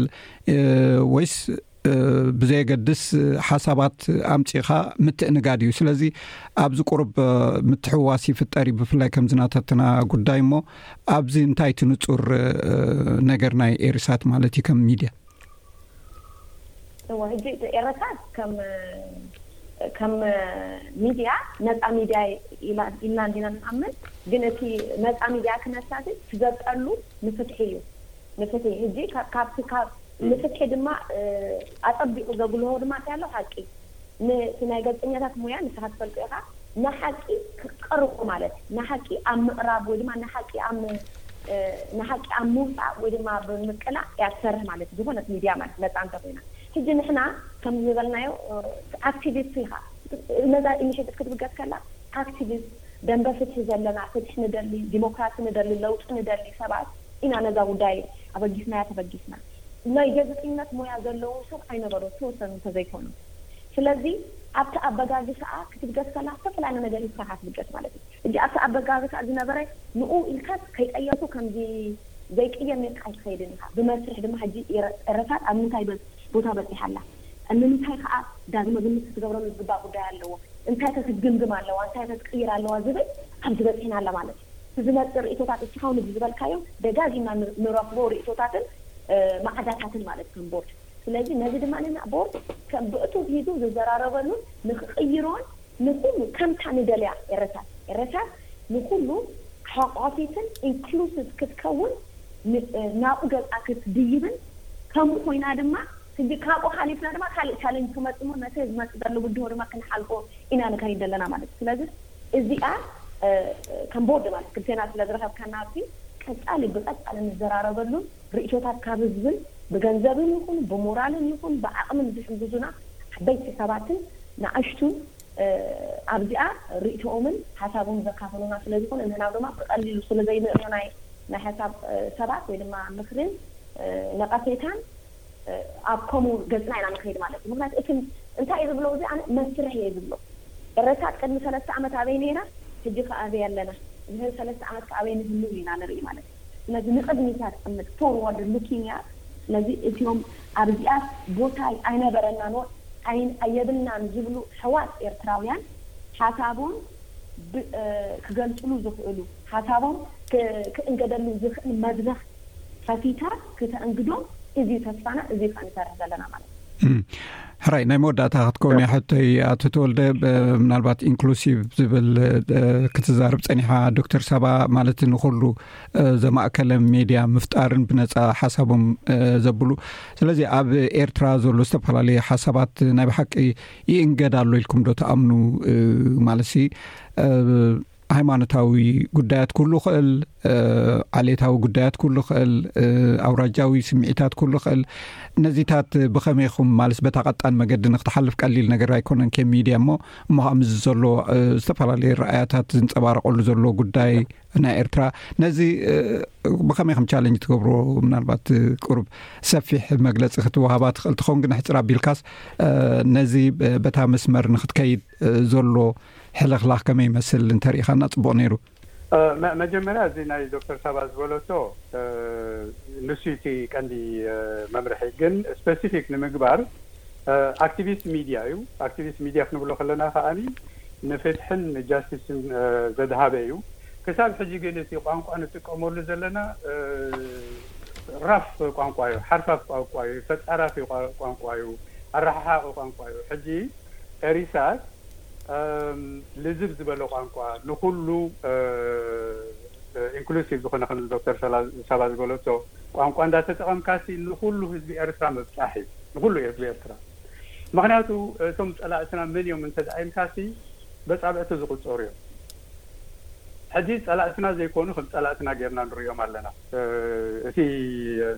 ወይስ ብዘየገድስ ሓሳባት ኣምፂኻ ምትእንጋድ እዩ ስለዚ ኣብዚ ቁርብ ምትሕዋስ ይፍጠር እዩ ብፍላይ ከምዝናተትና ጉዳይ እሞ ኣብዚ እንታይ ትንፁር ነገር ናይ ኤሪሳት ማለት እዩ ከም ሚድያ እወ ሕጂ እቲ ኤረትራ ከም ከም ሚድያ ነጻ ሚድያ ኢላ ኢልና እንዲና ንኣምን ግን እቲ ነጻ ሚድያ ክነሳ ግን ትዘብጠሉ ንፍትሒ እዩ ንፍትሒ ሕጂ ካብቲ ካብ ንፍትሒ ድማ ኣጸቢቑ ዘጉልሆ ድማ እንታይ ኣሎ ሓቂ ነቲ ናይ ጋዜጠኛታት ሞያ ንስኻ ትፈልጦ ኢኻ ንሓቂ ክትቀርቦ ማለት ንሓቂ ኣብ ምቕራብ ወይ ድማ ንሓቂ ኣብ ም ንሓቂ ኣብ ምውጻእ ወይ ድማ ኣብ ምቅላዕ እያ ትሰርህ ማለት እዩ ዝኾነት ሚድያ ማለት ነጻ እንተ ኮይና ሕጂ ንሕና ከም ዝበልናዮ ኣክቲቪስት ኢኻ ነዛ ኢኒሸቲቭ ክትብገስ ከላ ኣክቲቪስት ደምበ ፍትሒ ዘለና ፍትሒ ንደሊ ዲሞክራሲ ንደሊ ለውጢ ንደሊ ሰባት ኢና ነዛ ጉዳይ ኣበጊስናያ ተበጊስና ናይ ገዝጥኝነት ሞያ ዘለዎም ሰብ ኣይነበሩ ዝተወሰኑ እንተዘይኮኑ ስለዚ ኣብቲ ኣበጋግሳኣ ክትብገስ ከላ ዝተፈላለ ነገር ሂብካ ኢካ ትብገስ ማለት እዩ ሕጂ ኣብቲ ኣበጋግሳኣ ዝነበረ ንኡ ኢልካስ ከይቀየርኩ ከምዚ ዘይቅየም ኢልካ ኣይትከይድን ኢካ ብመስርሕ ድማ ሕጂ ኤረሳት ኣብ ምንታይ ቦታ በጺሓ ኣላ ንምንታይ ከኣ ዳግመ ግምት ክትገብረሉ ዝግባእ ጉዳይ ኣለዎ እንታይከ ክትግምግም ኣለዋ እንታይከ ክትቅይር ኣለዋ ዝብል ኣብዚ በጺሕና ኣላ ማለት እዩ። ብዝመጽእ ርእይቶታት እስኻ ውን እዚ ዝበልካዮ ደጋጊምና ንረኽቦ ርእይቶታትን ማዕዳታትን ማለት ከም ቦርድ ስለዚ ነዚ ድማ ንና ቦርድ ከም ብእቶት ሂዙ ዝዘራረበሉን ንኽቕይሮን ንኹሉ ከምታ ንደልያ ኤረሳት ኤረሳት ንኹሉ ሓቛፊትን ኢንክሉሲቭ ክትከውን ን ናብኡ ገጻ ክትድይብን ከምኡ ኮይና ድማ ሕጂ ካብኡ ሓሊፍና ድማ ካልእ ቻለንጅ ክመጽእ እሞ ነቲ ዝመጽእ ዘሎ ብድሆ ድማ ክንሓልፎ ኢና ንኸይድ ዘለና ማለት እዩ ስለዚ እዚኣ ከም ቦርድ ማለት ክልቴና ስለ ዝረኸብካና ኣብቲ ቀጻሊ ብቀጻሊ ንዘራረበሉ ርእይቶታት ካብ ህዝብን ብገንዘብን ይኹን ብሞራልን ይኹን ብዓቕምን ዝሕግዙና ዓበይቲ ሰባትን ንኣሽቱን ኣብዚኣ ርእይቶኦምን ሓሳቦም ዘካፈሉና ስለ ዝኾኑ ንሕና ድማ ብቀሊሉ ስለ ዘይንእመናይ ናይ ሓሳብ ሰባት ወይ ድማ ምኽርን ነቐፌታን ኣብ ከምኡ ገጽና ኢና ንኸይድ ማለት እዩ። ምኽንያቱ እቲ እንታይ እየ ዝብሎ እዚ ኣነ መስርሕ እየ ዝብሎ። ኤረታት ቅድሚ ሰለስተ ዓመት ኣበይ ኔራ ሕጂ ከ ኣበይ ኣለና ድሕሪ ሰለስተ ዓመት ከ ኣበይ ንህልው ኢና ንርኢ ማለት እዩ። ስለዚ ንቅድሚት እያ ትጥምት ፎርዎርድ ሉኪንግ እያ። ስለዚ እቲዮም ኣብዚኣስ ቦታይ ኣይነበረናን ዎር ኣይን ኣየብልናን ዝብሉ ሕዋት ኤርትራውያን ሓሳቦን ብ ክገልጽሉ ዝኽእሉ ሓሳቦም ክእንገደሉ ዝኽእል መድረኽ ፈቲታ ክተእንግዶም እዚዩ ተስፋና እዚዩ ከኣ ንሰርሕ ዘለና ማለት እዩ። ሕራይ ናይ መወዳእታ ክትከውን እያ ሕቶይ ኣቶ ተወልደ ምናልባት ኢንክሉሲቭ ዝብል ክትዛርብ ፀኒሓ ዶክተር ሳባ ማለት ንኩሉ ዘማእከለ ሜድያ ምፍጣርን ብነፃ ሓሳቦም ዘብሉ ስለዚ ኣብ ኤርትራ ዘሎ ዝተፈላለዩ ሓሳባት ናይ ብሓቂ ይእንገድ ኣሎ ኢልኩም ዶ ተኣምኑ ማለት ሲ ሃይማኖታዊ ጉዳያት ኩሉ ኽእል ዓሌታዊ ጉዳያት ኩሉ ኽእል ኣውራጃዊ ስምዒታት ኩሉ ኽእል ነዚታት ብኸመይ ኹም ማለስ በታ ቀጣን መገዲ ንክትሓልፍ ቀሊል ነገር ኣይኮነን ከ ሚድያ እሞ እሞ ከዓ ምዚ ዘሎ ዝተፈላለዩ ረኣያታት ዝንፀባረቀሉ ዘሎ ጉዳይ ናይ ኤርትራ ነዚ ብኸመይ ከም ቻለንጅ ትገብሮ ምናልባት ቅሩብ ሰፊሕ መግለፂ ክትወሃባ ትኽእል ትኸውን ግን ሕፅር ኣቢልካስ ነዚ በታ መስመር ንክትከይድ ዘሎ ሕልኽላኽ ከመይ ይመስል እንተሪኢኻና ጽቡቕ ነይሩ። መጀመርያ እዚ ናይ ዶክተር ሳባ ዝበለቶ ንሱ እዩ እቲ ቀንዲ መምርሒ ግን ስፐሲፊክ ንምግባር ኣክቲቪስት ሚድያ እዩ ኣክቲቪስት ሚድያ ክንብሎ ከለና ከዓ ንፍትሕን ንጃስቲስን ዘድሃበ እዩ ክሳብ ሕጂ ግን እቲ ቋንቋ ንጥቀመሉ ዘለና ራፍ ቋንቋ እዩ ሓርፋፍ ቋንቋ እዩ ተፃራፊ ቋንቋ እዩ ኣረሓሓቂ ቋንቋ እዩ ሕጂ ኤሪሳት ልዝብ ዝበለ ቋንቋ ንኹሉ ኢንክሉሲቭ ዝኾነ ከምዚ ዶክተር ሳባ ዝበለቶ ቋንቋ እንዳተጠቐምካሲ ንኹሉ ህዝቢ ኤርትራ ምብጻሕ እዩ ንኹሉ ህዝቢ ኤርትራ ምኽንያቱ እቶም ጸላእትና መን እዮም እንተ ኢልካሲ በጻብዕቲ ዝቑጸሩ እዮም ሕጂ ጸላእትና ዘይኮኑ ከም ጸላእትና ጌርና ንርእዮም ኣለና እቲ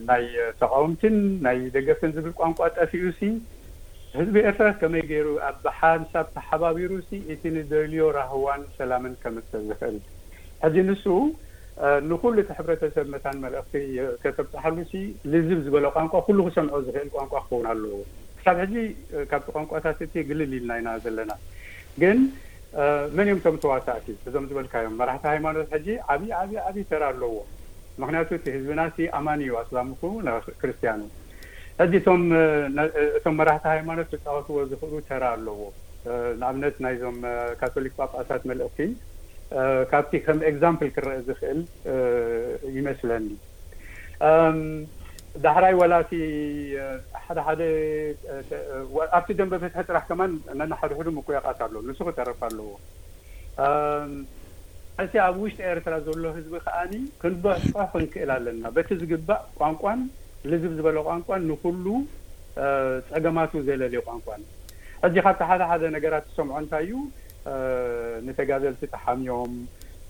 ናይ ተቓወምቲን ናይ ደገፍትን ዝብል ቋንቋ ጠፊኡሲ፣ ህዝቢ ኤርትራ ከመይ ገይሩ ኣብ ብሓንሳብ ተሓባቢሩሲ እቲ ንደልዮ ራህዋን ሰላምን ከምጽእ ዝኽእል? ሕጂ ንሱ ንኹሉ እቲ ሕብረተሰብ መታን መልእኽቲ ከተብጽሓሉሲ ልዝብ ዝበለ ቋንቋ ኩሉ ክሰምዖ ዝኽእል ቋንቋ ክኸውን ኣለዎ። ክሳብ ሕጂ ካብቲ ቋንቋታት እቲ ግልል ኢልና ኢና ዘለና። ግን መን እዮም እቶም ተዋሳእቲ እዞም ዝበልካዮም መራሕቲ ሃይማኖት ሕጂ ዓቢ ዓቢ ዓቢ ተራ ኣለዎ ምክንያቱ እቲ ህዝብናሲ ኣማኒ እዩ ኣስላሙ ኩነ ክርስትያኑ ሕጂ እቶም እቶም መራሕቲ ሃይማኖት ክጻወትዎ ዝክእሉ ተራ ኣለዎ ንኣብነት ናይዞም ካቶሊክ ጳጳሳት መልእክቲ ካብቲ ከም ኤግዛምፕል ክረኣ ዝክእል ይመስለኒ። ዳሕራይ ዋላ እቲ ሓደ ሓደ ኣብቲ ደንበ ፍትሒ ጥራሕ ከማን ነንሓድሕዱ ምቁያቃት ኣሎ ንሱ ክተርፍ ኣለዎ እቲ ኣብ ውሽጢ ኤርትራ ዘሎ ህዝቢ ከኣ ክንበጽሖ ክንክእል ኣለና በቲ ዝግባእ ቋንቋን ልዝብ ዝበለ ቋንቋን ንኩሉ ጸገማቱ ዘለሊ ቋንቋን ሕጂ ካብቲ ሓደ ሓደ ነገራት ትሰምዖ እንታይ እዩ ንተጋደልቲ ተሓምዮም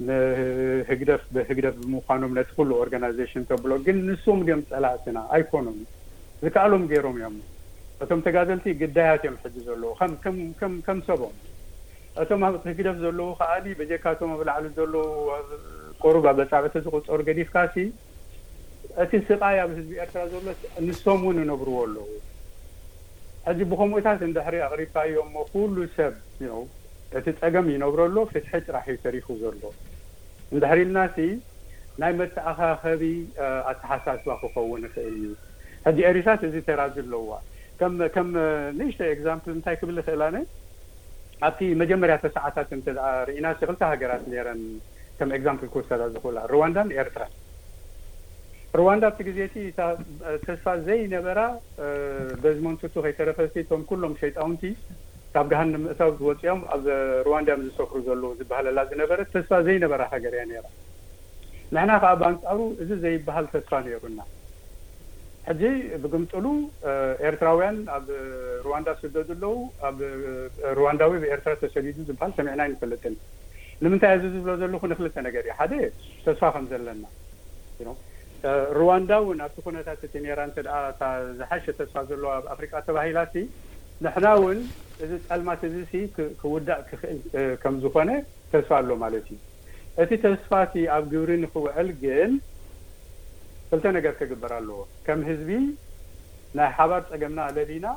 ንህግደፍ ብህግደፍ ብምዃኖም ነቲ ኩሉ ኦርጋናይዜሽን ተብሎ ግን ንሶም ድዮም ጸላእትና? ኣይኮኑን ዝከኣሎም ጌሮም እዮም እቶም ተጋደልቲ ግዳያት እዮም ሕጂ ዘለዉ ከም ከም ሰቦም እቶም ኣብ ህግደፍ ዘለዉ ከኣ በጀካ እቶም ኣብ ላዕሊ ዘለዉ ኣብ ቁሩብ ኣብ ኣጻብዕቲ ዝቁጸሩ ገዲፍካሲ እቲ ስቃይ ኣብ ህዝቢ ኤርትራ ዘሎስ ንሶም ውን እነብርዎ ኣለዉ ሕጂ ብከምኡታት እንድሕሪ ኣቅሪብካዮ እሞ ኩሉ ሰብ ን እቲ ጸገም ይነብሮ ኣሎ ፍትሒ ጥራሕ እዩ ተሪፉ ዘሎ እንድሕሪ ኢልናሲ ናይ መተኣካከቢ ኣተሓሳስባ ክከውን ይክእል እዩ ሕጂ ኤሪሳት እዚ ተራ እዚ ኣለዋ ከም ከም ንእሽተይ ኤግዛምፕል እንታይ ክብል ይክእል ኣነ ኣብቲ መጀመርያተ ሰዓታት እንተድኣ ርኢናሲ ክልተ ሃገራት ነይረን ከም ኤግዛምፕል ክውሰዳ ዝኽእላ ርዋንዳን ኤርትራን። ርዋንዳ ኣብቲ ግዜቲ እታ ተስፋ ዘይነበራ ደዝሞንድ ቱቱ ከይተረፈሲ እቶም ኩሎም ሸይጣውንቲ ካብ ገሃንም ምእታው ዝወጹ'ዮም ኣብ ርዋንዳ'ዮም ዝሰፍሩ ዘለዉ ዝበሃለላ ዝነበረት ተስፋ ዘይነበራ ሃገር'ያ ነይራ። ንሕና ከኣ ብኣንጻሩ እዚ ዘይበሃል ተስፋ ነይሩና። ሕጂ ብግምጥሉ ኤርትራውያን ኣብ ርዋንዳ ዝስደዱ ኣለዉ፣ ኣብ ርዋንዳዊ ኣብ ኤርትራ ተሰዲዱ ዝብሃል ሰሚዕና ኣይንፈልጥን። ንምንታይ እዚ ዝብሎ ዘለኹ ንክልተ ነገር እዩ፣ ሓደ ተስፋ ከም ዘለና you know ርዋንዳ እውን ኣብቲ ኩነታት እቲ ኔራ እንተ እታ ዝሓሸ ተስፋ ዘለዋ ኣብ ኣፍሪቃ ተባሂላሲ ንሕና እውን እዚ ጸልማት እዚሲ ክውዳእ ክኽእል ከም ዝኾነ ተስፋ ኣሎ ማለት እዩ። እቲ ተስፋ እቲ ኣብ ግብሪ ንክውዕል ግን ክልተ ነገር ከግበር ኣለዎ። ከም ህዝቢ ናይ ሓባር ጸገምና ኣለሊና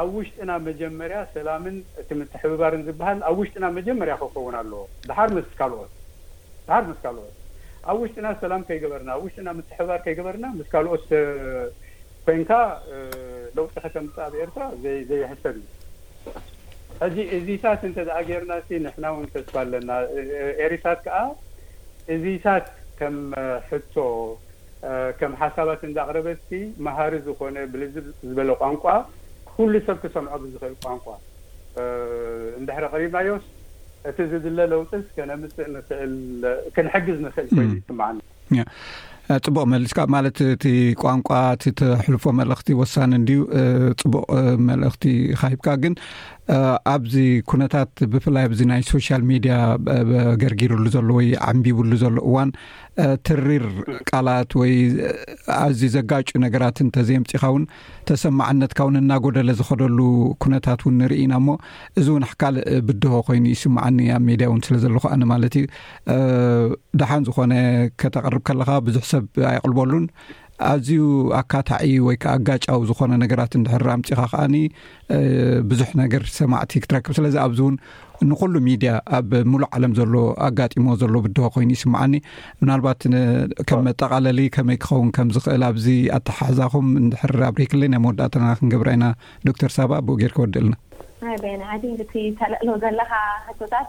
ኣብ ውሽጥና መጀመርያ ሰላምን እቲ ምትሕብባርን ዝበሃል ኣብ ውሽጥና መጀመርያ ከከውን ኣለዎ ድሓር ምስ ካልኦት ድሓር ምስ ካልኦት ኣብ ውሽጥና ሰላም ከይገበርና ኣብ ውሽጥና ምትሕብባር ከይገበርና ምስ ካልኦት ኮንካ ለውጢ ከተምጽእ ኣብ ኤርትራ ዘይሕሰብ እዩ። ሕጂ እዚሳት እንተድኣ ጌርናሲ ንሕና ውን ተስፋ ኣለና ኤሪሳት ከኣ እዚሳት ከም ሕቶ ከም ሓሳባት እንዳቅረበትሲ መሃሪ ዝኾነ ብልዝብ ዝበለ ቋንቋ ኩሉ ሰብ ክሰምዖ ብዝኽእል ቋንቋ እንድሕሪ ኣቅሪብናዮስ እቲ ዝድለ ለውጥስ ከነምጽእ ንኽእል ክንሕግዝ ንኽእል ኮይኑ ይስምዓኒ። ፅቡቅ መልስካ ማለት እቲ ቋንቋ እቲ ተሕልፎ መልእክቲ ወሳኒ እንድዩ ፅቡቅ መልእክቲ ካሂብካ ግን ኣብዚ ኩነታት ብፍላይ ኣብዚ ናይ ሶሻል ሚድያ ገርጊርሉ ዘሎ ወይ ዓንቢብሉ ዘሎ እዋን ትሪር ቃላት ወይ ኣዝዩ ዘጋጩ ነገራት እንተዘየምፂካ እውን ተሰማዕነትካ ውን እናጎደለ ዝኸደሉ ኩነታት ውን ንርኢ ኢና እሞ እዚ ውን ካልእ ብድሆ ኮይኑ ይስማዓኒ ኣብ ሜድያ ውን ስለ ዘለኹ ኣነ ማለት እዩ ደሓን ዝኾነ ከተቕርብ ከለኻ ብዙሕ ሰብ ኣይቕልበሉን ኣዝዩ ኣካታዒ ወይ ከዓ ኣጋጫዊ ዝኾነ ነገራት እንድሕር ኣምፂኻ ከዓኒ ብዙሕ ነገር ሰማዕቲ ክትረክብ ስለዚ ኣብዚ እውን ንኩሉ ሚድያ ኣብ ሙሉእ ዓለም ዘሎ ኣጋጢሞ ዘሎ ብድሆ ኮይኑ ይስምዓኒ ምናልባት ከም መጠቃለሊ ከመይ ክኸውን ከም ዝኽእል ኣብዚ ኣተሓሕዛኹም እንድሕር ኣብሪክሊ ናይ መወዳእተና ክንገብረ ኢና ዶክተር ሳባ ብኡ ጌር ክወድእልና ናይ በይኒ ዓዲ እቲ ተልዕሎ ዘለካ ህቶታት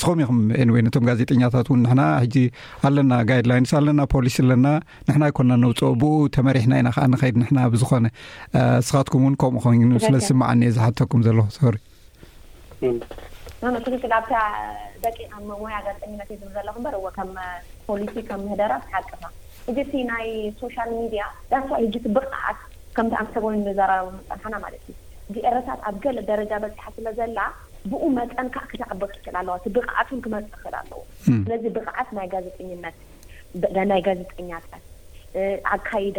ስኹም ኢኹም ኤንወይ ነቶም ጋዜጠኛታት እውን ንሕና ሕጂ ኣለና ጋይድላይንስ ኣለና ፖሊሲ ኣለና ንሕና ኣይኮና ነውፅኦ ብኡ ተመሪሕና ኢና ከዓ ንኸይድ ንሕና ብዝኾነ ስኻትኩም እውን ከምኡ ኮይኑ ስለ ዝስማዓኒ እየ ዝሓተኩም ዘለኹ ሰሪ ትክክል ኣብታ ደቂቃ ሞያ ጋዜጠኝነት እዩ ዝብል ዘለኹ እበር እዎ ከም ፖሊሲ ከም ምህደራ ሓቅኻ እዚ እቲ ናይ ሶሻል ሚድያ ዳስዋ ሕጂ እቲ ብቕዓት ከምቲ ኣንተ ኮይኑ ንዘራረቡ ምፀናሕና ማለት እዩ ቪኦረታት ኣብ ገለ ደረጃ በፂሓ ስለ ዘላ ብኡ መጠን ከኣ ክትዕቢ ክትክእል ኣለዋ፣ እቲ ብቕዓት እውን ክመጽእ ክኽእል ኣለዎ። ስለዚ ብቕዓት ናይ ጋዜጠኝነት፣ ናይ ጋዜጠኛታት፣ ኣካይዳ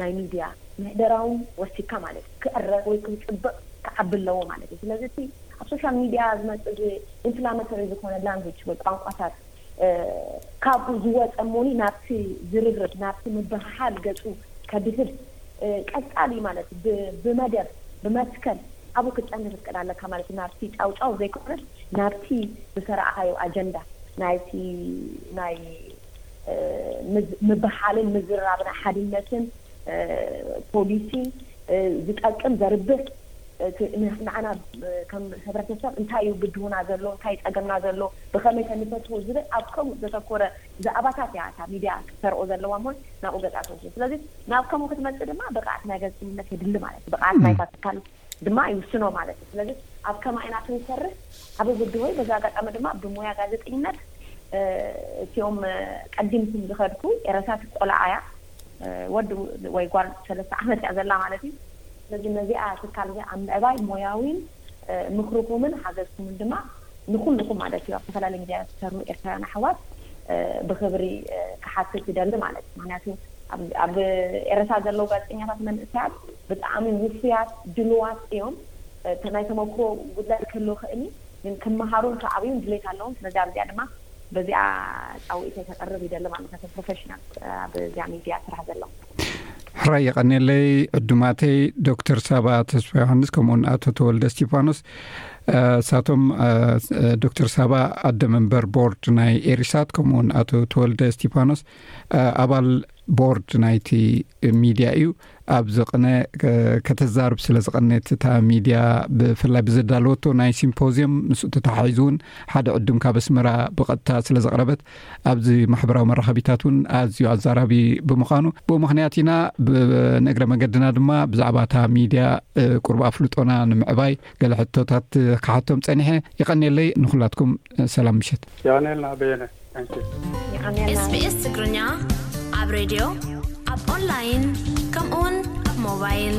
ናይ ሚድያ፣ ምሕደራውን ወሲኽካ ማለት እዩ፣ ክዕረ ወይ ክጽብቕ ክዓቢ ኣለዎ ማለት እዩ። ስለዚ እቲ ኣብ ሶሻል ሚድያ ዝመጽእ እዚ ኢንፍላመተሪ ዝኾነ ላንጉጅ ወይ ቋንቋታት ካብኡ ዝወጸ እሞኒ ናብቲ ዝርርብ ናብቲ ምብህሃል ገጹ ከድህብ፣ ቀጻሊ ማለት ብ ብመደብ ብመትከል ኣብኡ ክትጸንሕ ክትከድ ኣለካ ማለት እዩ ናብቲ ጫውጫው ዘይኮነስ ናብቲ ዝሰራዕካዮ ኣጀንዳ ናይቲ ናይ ምዝ ምብሓልን ምዝርራብን ሓድነትን ፖሊሲ ዝጠቅም ዘርብሕ እቲ ንዓና ከም ሕብረተሰብ እንታይ እዩ ብድሁና ዘሎ እንታይ እዩ ጸገምና ዘሎ ብኸመይ ከ ንፈትሆ ዝብል ኣብ ከምኡ ዘተኮረ ብዛዕባታት እያ እታ ሚድያ ክትሰርኦ ዘለዋ እሞ ናብኡ ገጻ ትወስዶ ስለዚ ናብ ከምኡ ክትመፅእ ድማ ብቕዓት ናይ ገንፂልነት የድሊ ማለት እዩ። ብቕዓት ናይታ ትካል ድማ ይውስኖ ማለት እዩ። ስለዚ ኣብ ከማይ ኢና ክንሰርሕ ዓቢ ብድሆ እዩ። በዚ ኣጋጣሚ ድማ ብሞያ ጋዜጠኝነት እቲኦም ቀዲምኩም ዝኸድኩ ኤረሳት ቆልዓ እያ ወዲ ወይ ጓል ሰለስተ ዓመት እያ ዘላ ማለት እዩ። ስለዚ ነዚኣ ትካል እዚኣ ኣብ ምዕባይ ሞያዊን ምክርኩምን ሓገዝኩምን ድማ ንኩልኩም ማለት እዩ ኣብ ዝተፈላለዩ ሚድያታት ትሰርሁ ኤርትራውያን ኣሕዋት ብክብሪ ክሓትት ይደሊ ማለት እዩ ምክንያቱ ኣብ ኤረትራ ዘለዉ ጋዜጠኛታት መንእሰያት ብጣዕሚ ውፉያት ድሉዋት እዮም ናይ ተመክሮ ጉድለት ክህልው ይክእል እዩ ግን ክመሃሩን ክዓብዩን ድሌት ኣለዎም ስለዚ ኣብዚኣ ድማ በዚኣ ጻውኢተይ ከቅርብ ይደሊ ማለት እዩ ነቶም ፕሮፈሽናልስ ኣብዚኣ ሚድያ ስራሕ ዘለዉ። ሕራይ የቐኔለይ ዕዱማተይ ዶክተር ሳባ ተስፋ ዮሃንስ ከምኡውን ኣቶ ተወልደ እስቲፋኖስ እሳቶም ዶክተር ሳባ ኣደ መንበር ቦርድ ናይ ኤሪሳት ከምኡውን ኣቶ ተወልደ እስቲፋኖስ ኣባል ቦርድ ናይቲ ሚድያ እዩ ኣብዚ ቕነ ከተዛርብ ስለ ዝቐነት እታ ሚድያ ብፍላይ ብዘዳለወቶ ናይ ሲምፖዝም ምስ ተተሓሒዙ እውን ሓደ ዕዱም ካብ ኣስመራ ብቐጥታ ስለ ዘቕረበት ኣብዚ ማሕበራዊ መራኸቢታት እውን ኣዝዩ ኣዛራቢ ብምዃኑ ብኡ ምክንያት ኢና ብነግረ መገድና ድማ ብዛዕባ እታ ሚድያ ቁርብ ኣፍልጦና ንምዕባይ ገለ ሕቶታት ክሓቶም ፀኒሐ ይቀኒየለይ ንኩላትኩም ሰላም ምሸት የቀኒየልና በየነ ስቢኤስ ትግርኛ ኣብ ሬድዮ ኣብ ኦንላይን ከምኡ ውን ኣብ ሞባይል